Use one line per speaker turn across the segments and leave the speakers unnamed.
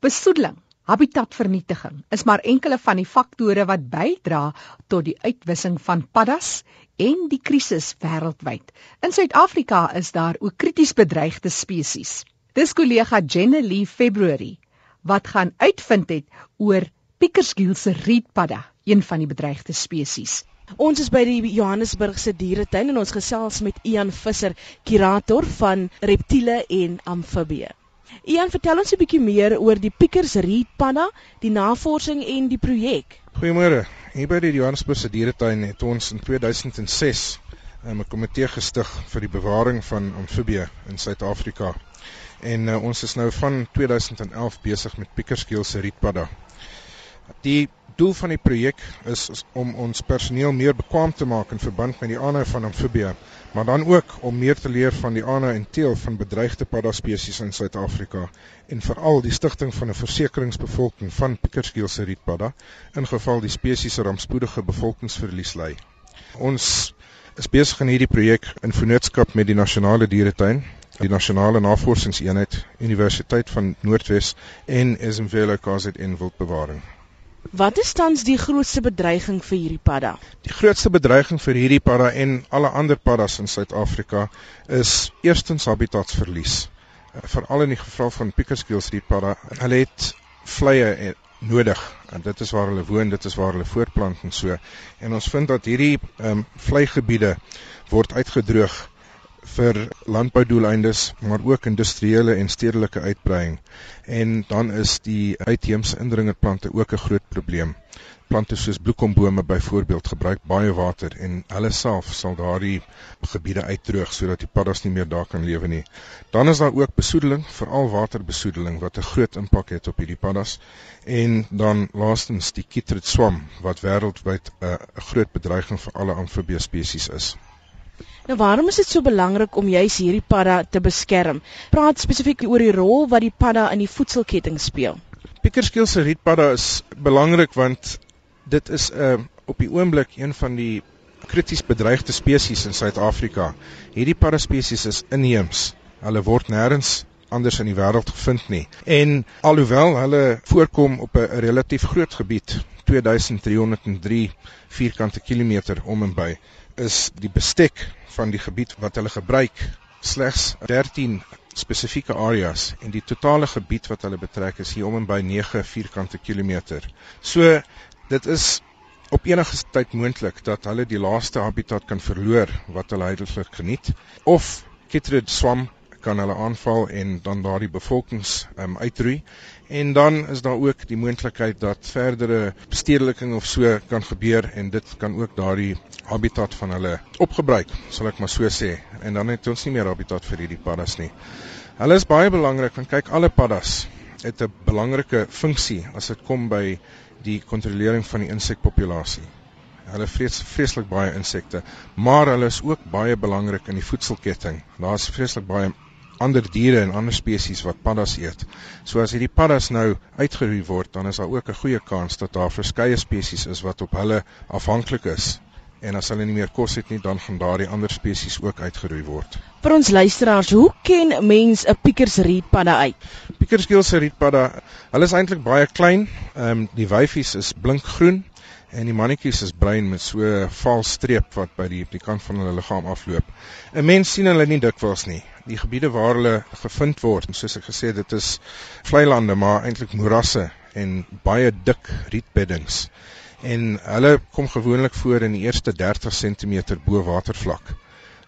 Besoedeling, habitatvernietiging is maar enkele van die faktore wat bydra tot die uitwissing van paddas en die krisis wêreldwyd. In Suid-Afrika is daar ook krities bedreigde spesies. Dis kollega Jenny February wat gaan uitvind het oor Piekersgiel se rietpadda, een van die bedreigde spesies.
Ons is by die Johannesburgse dieretuin en ons gesels met Ian Visser, kurator van reptiele en amfibieë. Ian, vertel ons 'n bietjie meer oor die Pickers Reed Panna, die navorsing en die projek.
Goeiemôre. Hier by die Johannesburgse Dieretuin het ons in 2006 'n komitee gestig vir die bewaring van amfibieë in Suid-Afrika. En uh, ons is nou van 2011 besig met Pickers Gill se rietpadda. Die doel van die projek is, is om ons personeel meer bekwam te maak in verband met die aanhou van amfibieë maar dan ook om meer te leer van die ander en teel van bedreigde paddaspesies in Suid-Afrika en veral die stigting van 'n versekeringsbevolking van Pietersgeelse rietpadda in geval die spesies 'n rampspoedige bevolkingsverlies ly. Ons is besig in hierdie projek in vennootskap met die Nasionale Dieretuin, die Nasionale Navorsingseenheid, Universiteit van Noordwes en SMVLA KZN Wildbewaring.
Wat is tans die grootste bedreiging vir hierdie padda?
Die grootste bedreiging vir hierdie padda en alle ander paddas in Suid-Afrika is eerstens habitatsverlies. Eh, veral in die geval van Piekerskeels die padda, hulle het vleye eh, nodig en dit is waar hulle woon, dit is waar hulle voortplant en so. En ons vind dat hierdie ehm um, vleygebiede word uitgedroog vir landboudoeleindes, maar ook industriële en stedelike uitbreiding. En dan is die uitheemse indringerplante ook 'n groot probleem. Plante soos bloekombome byvoorbeeld gebruik baie water en hulle self sal daardie gebiede uitdroog sodat die paddas nie meer daar kan lewe nie. Dan is daar ook besoedeling, veral waterbesoedeling wat 'n groot impak het op hierdie paddas. En dan laastens die kitrit swam wat wêreldwyd 'n groot bedreiging vir alle amfibie spesies is.
Nou waarom is dit so belangrik om juis hierdie padda te beskerm? Praat spesifiek oor die rol wat die padda in die voedselketting speel.
Pieterskeel se rietpadda is belangrik want dit is 'n uh, op die oomblik een van die krities bedreigde spesies in Suid-Afrika. Hierdie padda spesies is inheems. Hulle word nêrens anders in die wêreld gevind nie. En alhoewel hulle voorkom op 'n relatief groot gebied, 2303 vierkante kilometer om en by, is die bestek van die gebied wat hulle gebruik slegs 13 spesifieke areas en die totale gebied wat hulle betrek is hier om en by 9 vierkante kilometer. So dit is op enige tyd moontlik dat hulle die laaste habitat kan verloor wat hulle heiliglik geniet of Kitrid swam kan hulle aanval en dan daardie bevolkings um, uitroei en dan is daar ook die moontlikheid dat verdere bestedeliking of so kan gebeur en dit kan ook daardie habitat van hulle opgebruik sal ek maar so sê en dan het ons nie meer habitat vir hierdie paddas nie. Hulle is baie belangrik want kyk alle paddas het 'n belangrike funksie as dit kom by die kontrolering van die insekpopulasie. Hulle vrees vreeslik baie insekte, maar hulle is ook baie belangrik in die voedselketting. Daar's vreeslik baie ander diere en ander spesies wat paddas eet. So as hierdie paddas nou uitgeroei word, dan is daar ook 'n goeie kans dat daar verskeie spesies is wat op hulle afhanklik is. En as hulle nie meer kos het nie, dan gaan daardie ander spesies ook uitgeroei word.
Vir ons luisteraars, hoe ken mens 'n piekersrietpadda uit?
Piekersgeelse rietpadda, hulle is eintlik baie klein. Ehm um, die wyfies is blinkgroen en die mannetjies is bruin met so 'n vaal streep wat by die, die kant van hulle liggaam afloop. 'n Mens sien hulle nie dikwels nie die gebiede waar hulle gevind word, soos ek gesê het, dit is vlei lande, maar eintlik moerasse en baie dik rietbeddings. En hulle kom gewoonlik voor in die eerste 30 cm bo watervlak.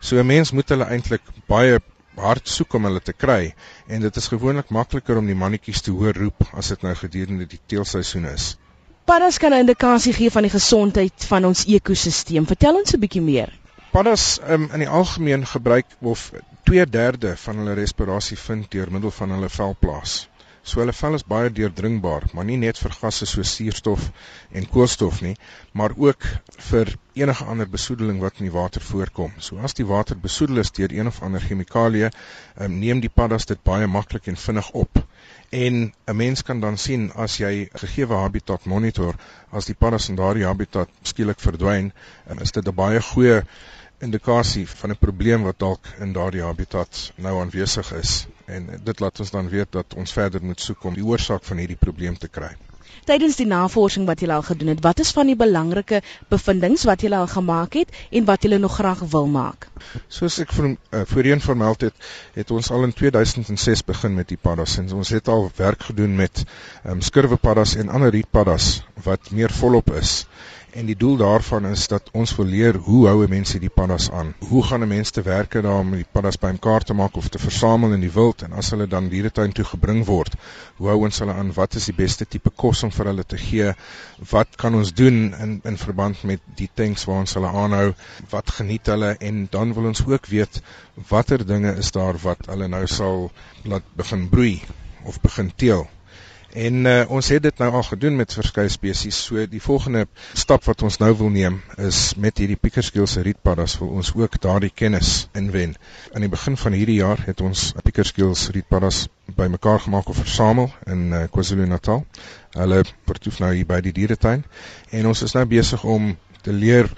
So 'n mens moet hulle eintlik baie hard soek om hulle te kry en dit is gewoonlik makliker om die mannetjies te hoor roep as dit nou gedurende die teelseisoen is.
Paddas kan 'n indikasie gee van die gesondheid van ons ekosisteem. Vertel ons 'n bietjie meer.
Paddas um, in die algemeen gebruik of 2/3 van hulle respirasie vind deur middel van hulle velplaas. So hulle vel is baie deurdringbaar, maar nie net vir gasse soos suurstof en koolstof nie, maar ook vir enige ander besoedeling wat in die water voorkom. So as die water besoedel is deur een of ander chemikalie, um, neem die paddas dit baie maklik en vinnig op. En 'n mens kan dan sien as jy gegeewe habitat monitor, as die paddas in daardie habitat skielik verdwyn, en is dit 'n baie goeie indikasie van 'n probleem wat dalk in daardie habitat nou aanwesig is. en dit laat ons dan weet dat ons verder moet soek om die oorsaak van hierdie probleem te kry.
Tydens die navorsing wat julle al gedoen het, wat is van die belangrike bevindinge wat julle al gemaak het en wat julle nog graag wil maak?
Soos ek voor, uh, voorheen vermeld het, het ons al in 2006 begin met die paddas en ons het al werk gedoen met um, skurwepaddas en ander rietpaddas wat meer volop is. En die doel daarvan is dat ons wil leer hoe hou mense die paddas aan? Hoe gaan 'n mens te werk daar om die paddas bymekaar te maak of te versamel in die wild en as hulle dan dieretuin toe gebring word, hoe hou ons hulle aan? Wat is die beste tipe kos om vir hulle te gee? Wat kan ons doen in in verband met die tanks waar ons hulle aanhou? Wat geniet hulle? En dan wil ons ook weet watter dinge is daar wat hulle nou sal laat begin broei of begin teel? En uh, ons het dit nou al gedoen met verskeie spesies. So die volgende stap wat ons nou wil neem is met hierdie piekerskeelse rietpaddas wil ons ook daardie kennis inwen. Aan die begin van hierdie jaar het ons piekerskeelse rietpaddas bymekaar gemaak of versamel in uh, KwaZulu-Natal. Hulle vertoef nou hier by die dieretuin en ons is nou besig om te leer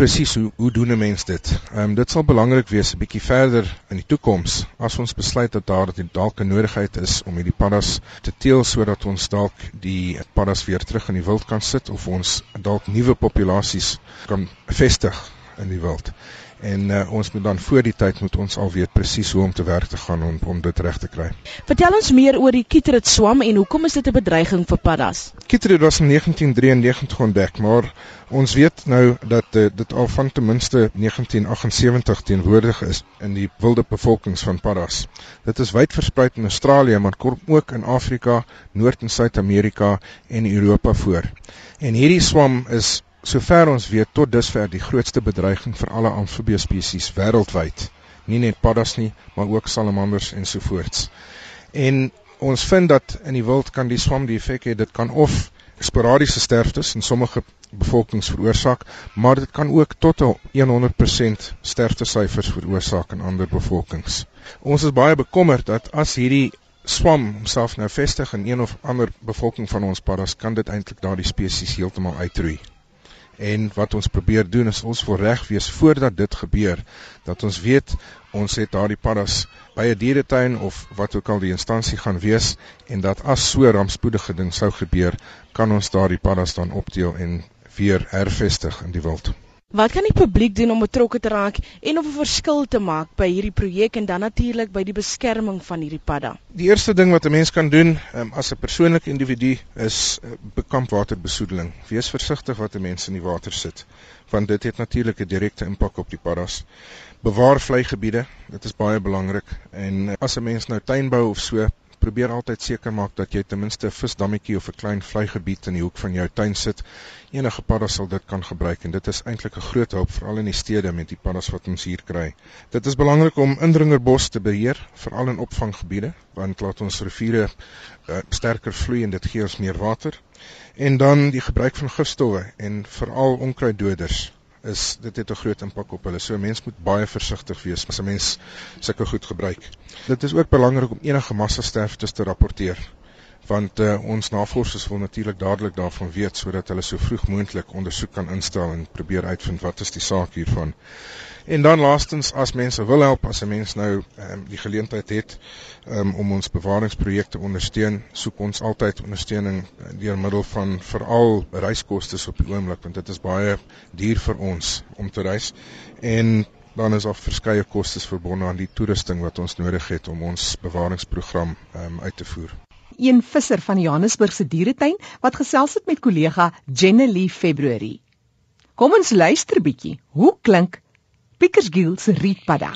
presies hoe hoe doen 'n mens dit? Um, dit sal belangrik wees 'n bietjie verder in die toekoms as ons besluit dat daar dalk 'n nodigheid is om hierdie paddas te teel sodat ons dalk die paddas weer terug in die wild kan sit of ons dalk nuwe populasies kan vestig in die wild en uh, ons moet dan voor die tyd moet ons al weet presies hoe om te werk te gaan om om dit reg te kry.
Vertel ons meer oor die Kitrit swam en hoekom is dit 'n bedreiging vir paddas?
Kitrit was in 1993 ontdek, maar ons weet nou dat uh, dit al van ten minste 1978 teenwoordig is in die wilde bevolkings van paddas. Dit is wyd versprei in Australië, maar kom ook in Afrika, Noord- en Suid-Amerika en Europa voor. En hierdie swam is sover ons weet tot dusver die grootste bedreiging vir alle amfibie spesies wêreldwyd. Nie net paddas nie, maar ook salamanders en so voorts. En ons vind dat in die wild kan die swam die effek hê dit kan of sporadiese sterftes in sommige bevolkings veroorsaak, maar dit kan ook tot 100% sterftesyfers veroorsaak in ander bevolkings. Ons is baie bekommerd dat as hierdie swam homself nou vestig in een of ander bevolking van ons paddas, kan dit eintlik daardie spesies heeltemal uitroei. En wat ons probeer doen is ons wil reg wees voordat dit gebeur dat ons weet ons het daardie paddas by 'n dieretuin of wat ook al die instansie gaan wees en dat as so rampspoedige ding sou gebeur, kan ons daardie paddas dan opteel en weer hervestig in die wild.
Wat kan die publiek doen om betrokke te raak en of 'n verskil te maak by hierdie projek en dan natuurlik by die beskerming van hierdie padda?
Die eerste ding wat 'n mens kan doen um, as 'n persoonlike individu is uh, bekampwaterbesoedeling. Wees versigtig wat 'n mens in die water sit, want dit het natuurlik 'n direkte impak op die paddas. Bewaar vleigebiede, dit is baie belangrik en uh, as 'n mens nou tuinbou of so, probeer altyd seker maak dat jy ten minste 'n visdammetjie of 'n klein vleigebied in die hoek van jou tuin sit. Enige paddas sal dit kan gebruik en dit is eintlik 'n groot hulp veral in die stede met die paddas wat ons hier kry. Dit is belangrik om indringerbos te beheer, veral in opvanggebiede, want laat ons riviere uh, sterker vloei en dit gee ons meer water. En dan die gebruik van gifstowwe en veral onkruiddoders is dit het 'n groot impak op hulle. So 'n mens moet baie versigtig wees as 'n mens sulke goed gebruik. Dit is ook belangrik om enige massa sterftes te rapporteer want uh, ons navorsers wil natuurlik dadelik daarvan weet sodat hulle so vroeg moontlik ondersoek kan instel en probeer uitvind wat is die saak hiervan. En dan laastens as mense wil help, as 'n mens nou um, die geleentheid het um, om ons bewaringsprojekte ondersteun, soek ons altyd ondersteuning uh, deur middel van veral reiskoste op die oomblik want dit is baie duur vir ons om te reis. En dan is daar verskeie kostes verbonde aan die toerusting wat ons nodig het om ons bewaringsprogram um, uit te voer
een visser van Johannesburg se dieretuin wat gesels het met kollega Jennelie Februarie. Kom ons luister bietjie. Hoe klink Pickersgill se rietpadda?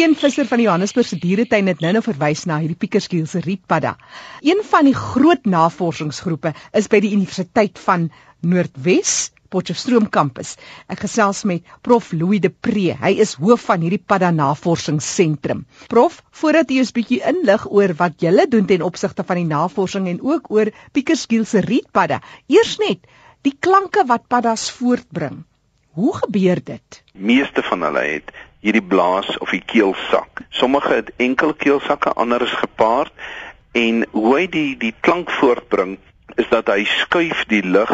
Een visser van die Johannesburg se dieretuin het nou-nou verwys na hierdie Pickersgill se rietpadda. Een van die groot navorsingsgroepe is by die Universiteit van Noordwes Potchefstroom kampus. Ek gesels met Prof Louis de Pre. Hy is hoof van hierdie padda navorsingsentrum. Prof, voordat jy ons bietjie inlig oor wat julle doen ten opsigte van die navorsing en ook oor Pieterskiel se rietpadda, eers net die klanke wat paddas voortbring. Hoe gebeur dit?
Meeste van hulle het hierdie blaas of die keelsak. Sommige het enkel keelsakke, ander is gepaard en hoe hy die die klank voortbring is dat hy skuif die lug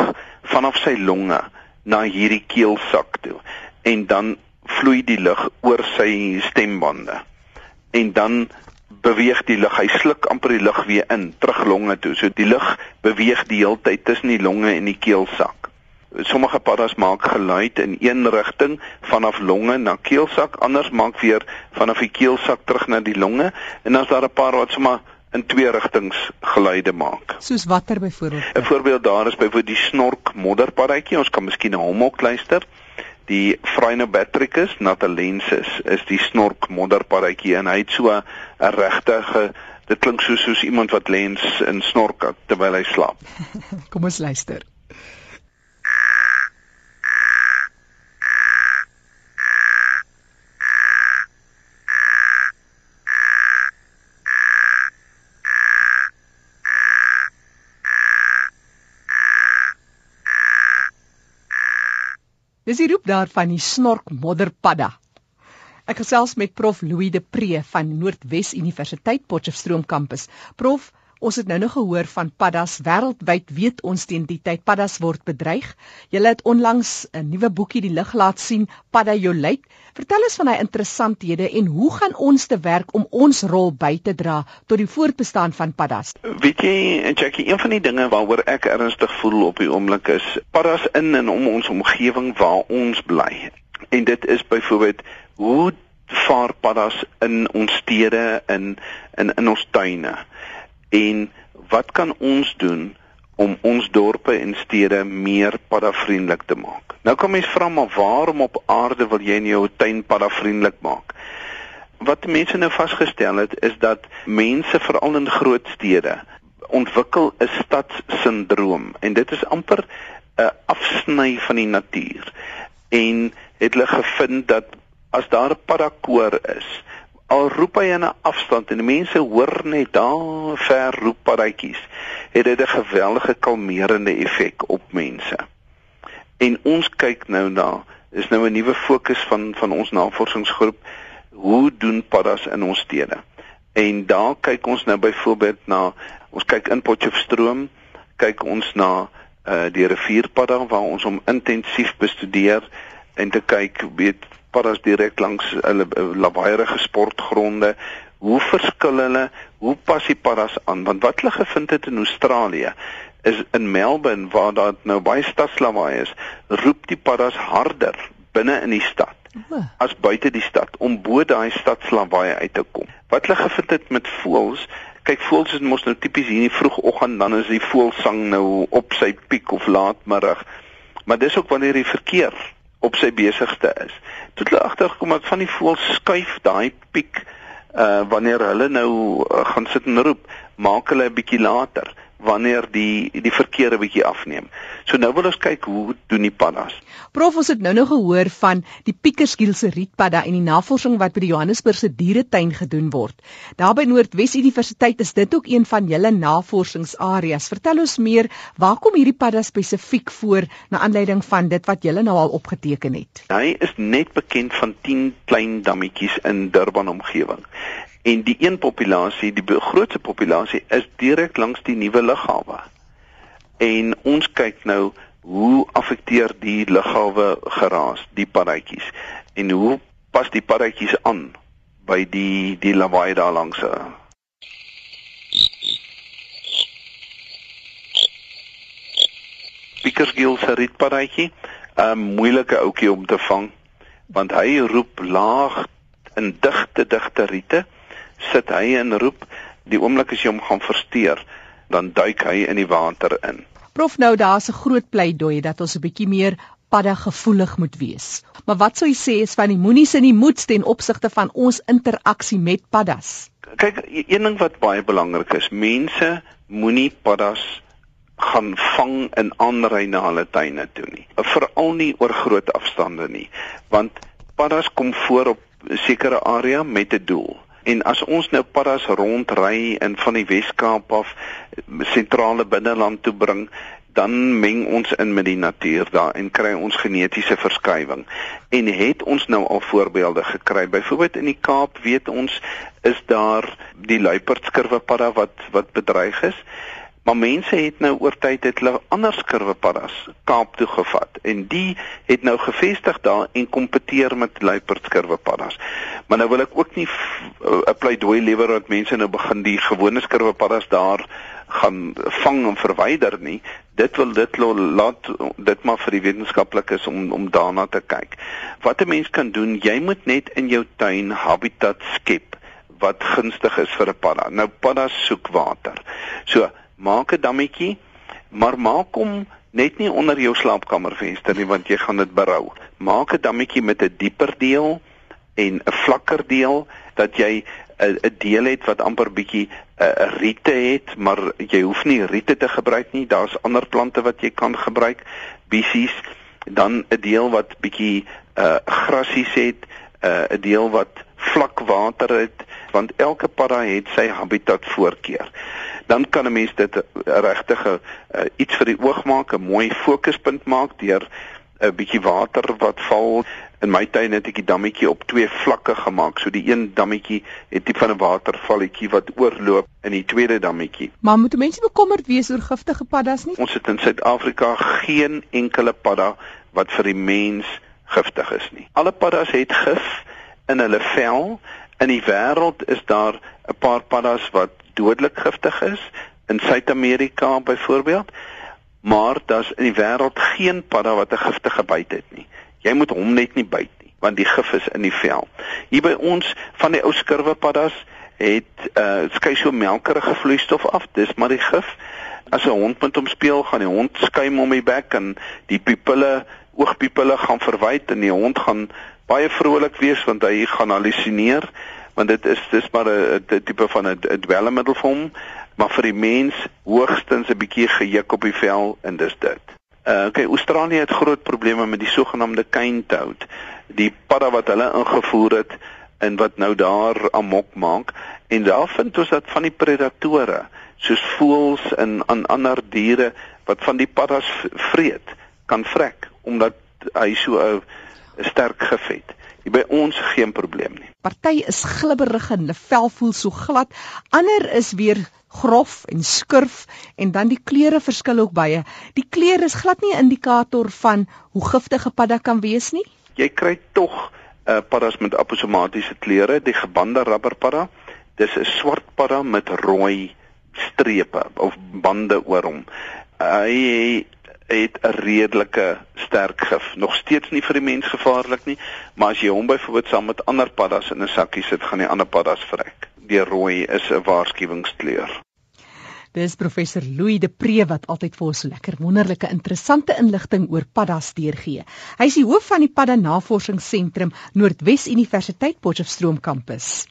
vanaf sy longe na hierdie keelsak toe en dan vloei die lug oor sy stembande. En dan beweeg die lug, hy sluk amper die lug weer in terug longe toe. So die lug beweeg die hele tyd tussen die longe en die keelsak. Sommige paddas maak geluid in een rigting vanaf longe na keelsak, anders maak weer vanaf die keelsak terug na die longe en is daar 'n paar wat sommer in twee rigtings geluide maak.
Soos watter byvoorbeeld?
'n Voorbeeld daar is byvoorbeeld die snork modderpaddatjie. Ons kan miskien na hom ook luister. Die Phrynobatrachus natalensis is die snork modderpaddatjie en hy het so 'n regte dit klink soos soos iemand wat lens in snork terwyl hy slaap.
Kom ons luister. Dis die roep daar van die snork modderpadda. Ek gesels met prof Louis de Pre van Noordwes Universiteit Potchefstroom kampus. Prof, ons het nou nog gehoor van paddas wêreldwyd weet ons teen die tyd paddas word bedreig. Jy het onlangs 'n nuwe boekie die lig laat sien, Padda Jolait. Vertel ons van hy interessanthede en hoe gaan ons te werk om ons rol by te dra tot die voortbestaan van paddas?
Weet jy, Jackie, een van die dinge waaroor ek ernstig voel op die oomblik is paddas in en om ons omgewing waar ons bly. En dit is byvoorbeeld hoe vaar paddas in ons stede in in in ons tuine en wat kan ons doen om ons dorpe en stede meer paddavriendelik te maak? Nou kan mens vra maar waarom op aarde wil jy in jou tuin paddavriendelik maak? Wat mense nou vasgestel het is dat mense veral in groot stede ontwikkel 'n stadssindroom en dit is amper 'n afsny van die natuur. En het hulle gevind dat as daar 'n paddakoor is, al roep hy in 'n afstand en die mense hoor net daar ver roep paddatjies, het dit 'n geweldige kalmerende effek op mense. En ons kyk nou na, is nou 'n nuwe fokus van van ons navorsingsgroep, hoe doen paddas in ons stede? En daar kyk ons nou byvoorbeeld na ons kyk in Potchefstroom, kyk ons na uh die rivierpadda waar ons hom intensief bestudeer en te kyk weet paddas direk langs hulle eh, lawaaierige sportgronde. Hoe verskil hulle? Hoe pas die paddas aan? Want wat hulle gevind het in Australië is in Melbourne waar daar nou baie stadslawaai is, roep die paddas harder binne in die stad as buite die stad om bo daai stadslawaai uit te kom. Wat hulle gevind het met voëls, kyk voëls is mos nou tipies hier in die vroegoggend dan is die voëlsang nou op sy piek of laatmiddag. Maar dis ook wanneer die verkeer op sy besigste is. Toe hulle agtergekom het van die voëls skuif daai piek uh wanneer hulle nou uh, gaan sit en roep, maak hulle 'n bietjie later wanneer die die verkeer 'n bietjie afneem. So nou wil ons kyk hoe doen die paddas.
Prof, ons het nou nog gehoor van die Piekersgielse rietpadda en die navorsing wat by die Johannesburgse dieretuin gedoen word. Daar by Noordwes Universiteit is dit ook een van julle navorsingsareas. Vertel ons meer, waar kom hierdie padda spesifiek voor na aanleiding van dit wat julle nou al opgeteken het?
Hy is net bekend van 10 klein dammetjies in Durban omgewing en die een populasie, die grootste populasie is direk langs die nuwe lughawe. En ons kyk nou hoe affekteer die lughawe geraas die paddatjies en hoe pas die paddatjies aan by die die lawaai daar langs. Piekersgiel se rietpaddatjie, 'n moeilike ouetjie om te vang want hy roep laag in digte digte riete sit hy en roep die oomblik as jy hom gaan versteur dan duik hy in die water in.
Prof nou daar's 'n groot pleidooi dat ons 'n bietjie meer padda gevoelig moet wees. Maar wat sou jy sê is van die moenies en die moeds ten opsigte van ons interaksie met paddas?
Kyk, e-, een ding wat baie belangrik is, mense moenie paddas gaan vang in aanry na hulle tuine toe nie. Veral nie oor groot afstande nie, want paddas kom voor op sekere area met 'n doel. En as ons nou paddas rondry in van die Wes-Kaap af sentrale binneland toe bring, dan meng ons in met die natuur daar en kry ons genetiese verskywing. En het ons nou al voorbeelde gekry. Byvoorbeeld in die Kaap weet ons is daar die luiperdskurwe padda wat wat bedreig is. Maar mense het nou oor tyd het hulle ander skurwepaddas Kaap toe gevat en die het nou gevestig daar en kompeteer met luiperdskurwepaddas. Maar nou wil ek ook nie 'n pleidooi lewer dat mense nou begin die gewone skurwepaddas daar gaan vang en verwyder nie. Dit wil dit laat dit maar vir die wetenskaplikes om om daarna te kyk. Wat 'n mens kan doen, jy moet net in jou tuin habitat skep wat gunstig is vir 'n padda. Nou paddas soek water. So, maak 'n dammetjie, maar maak hom net nie onder jou slaapkamervenster nie want jy gaan dit berou. Maak 'n dammetjie met 'n dieper deel en 'n vlakker deel dat jy 'n 'n deel het wat amper bietjie 'n uh, riete het, maar jy hoef nie riete te gebruik nie. Daar's ander plante wat jy kan gebruik, bissies, dan 'n deel wat bietjie uh grassies het, 'n uh, 'n deel wat vlak water het, want elke padda het sy habitat voorkeur. Dan kan 'n mens dit regtig 'n uh, iets vir die oog maak, 'n mooi fokuspunt maak deur 'n bietjie water wat val In my tuin het ek die dammetjie op twee vlakke gemaak. So die een dammetjie het tipe van 'n watervalletjie wat oorloop in die tweede dammetjie.
Maar moet mense bekommerd wees oor giftige paddas nie?
Ons het in Suid-Afrika geen enkele padda wat vir die mens giftig is nie. Alle paddas het gif in hulle vel. In die wêreld is daar 'n paar paddas wat dodelik giftig is in Suid-Amerika byvoorbeeld. Maar daar's in die wêreld geen padda wat 'n giftige byt het nie. Jy moet hom net nie byt nie, want die gif is in die vel. Hier by ons van die ou skurwepaddas het uh skei so melkerige vloeistof af. Dis maar die gif. As 'n hond met hom speel, gaan die hond skuim om die bek en die pupille, oogpupille gaan verwyd en die hond gaan baie vrolik wees want hy gaan halusineer want dit is dis maar 'n tipe van 'n dwelmmiddel vir hom maar vir die mens hoogstens 'n bietjie gejuk op die vel en dis dit. Uh okay, Australië het groot probleme met die sogenaamde kaintout. Die padda wat hulle ingevoer het en wat nou daar amok maak en daar vind ons dat van die predatore soos voëls en aan ander diere wat van die paddas vreet kan vrek omdat hy so 'n sterk gif het. Hier by ons geen probleem nie.
Party is glibberig en hulle vel voel so glad, ander is weer grof en skurf en dan die kleure verskil ook baie. Die kleur is glad nie 'n indikator van hoe giftige padda kan wees nie.
Jy kry tog 'n uh, paddas met aposomatiese kleure, die gebande rubberpadda. Dis 'n swart padda met rooi strepe of bande oor hom. Hy het 'n redelike sterk gif. Nog steeds nie vir die mens gevaarlik nie, maar as jy hom byvoorbeeld saam met ander paddas in 'n sakkie sit, gaan die ander paddas vrek. Die rooi is 'n waarskuwingskleur.
Dis professor Louis de Pre wat altyd vir ons so lekker wonderlike interessante inligting oor paddas deurgee. Hy is die hoof van die Padda Navorsingsentrum Noordwes Universiteit Potchefstroom kampus.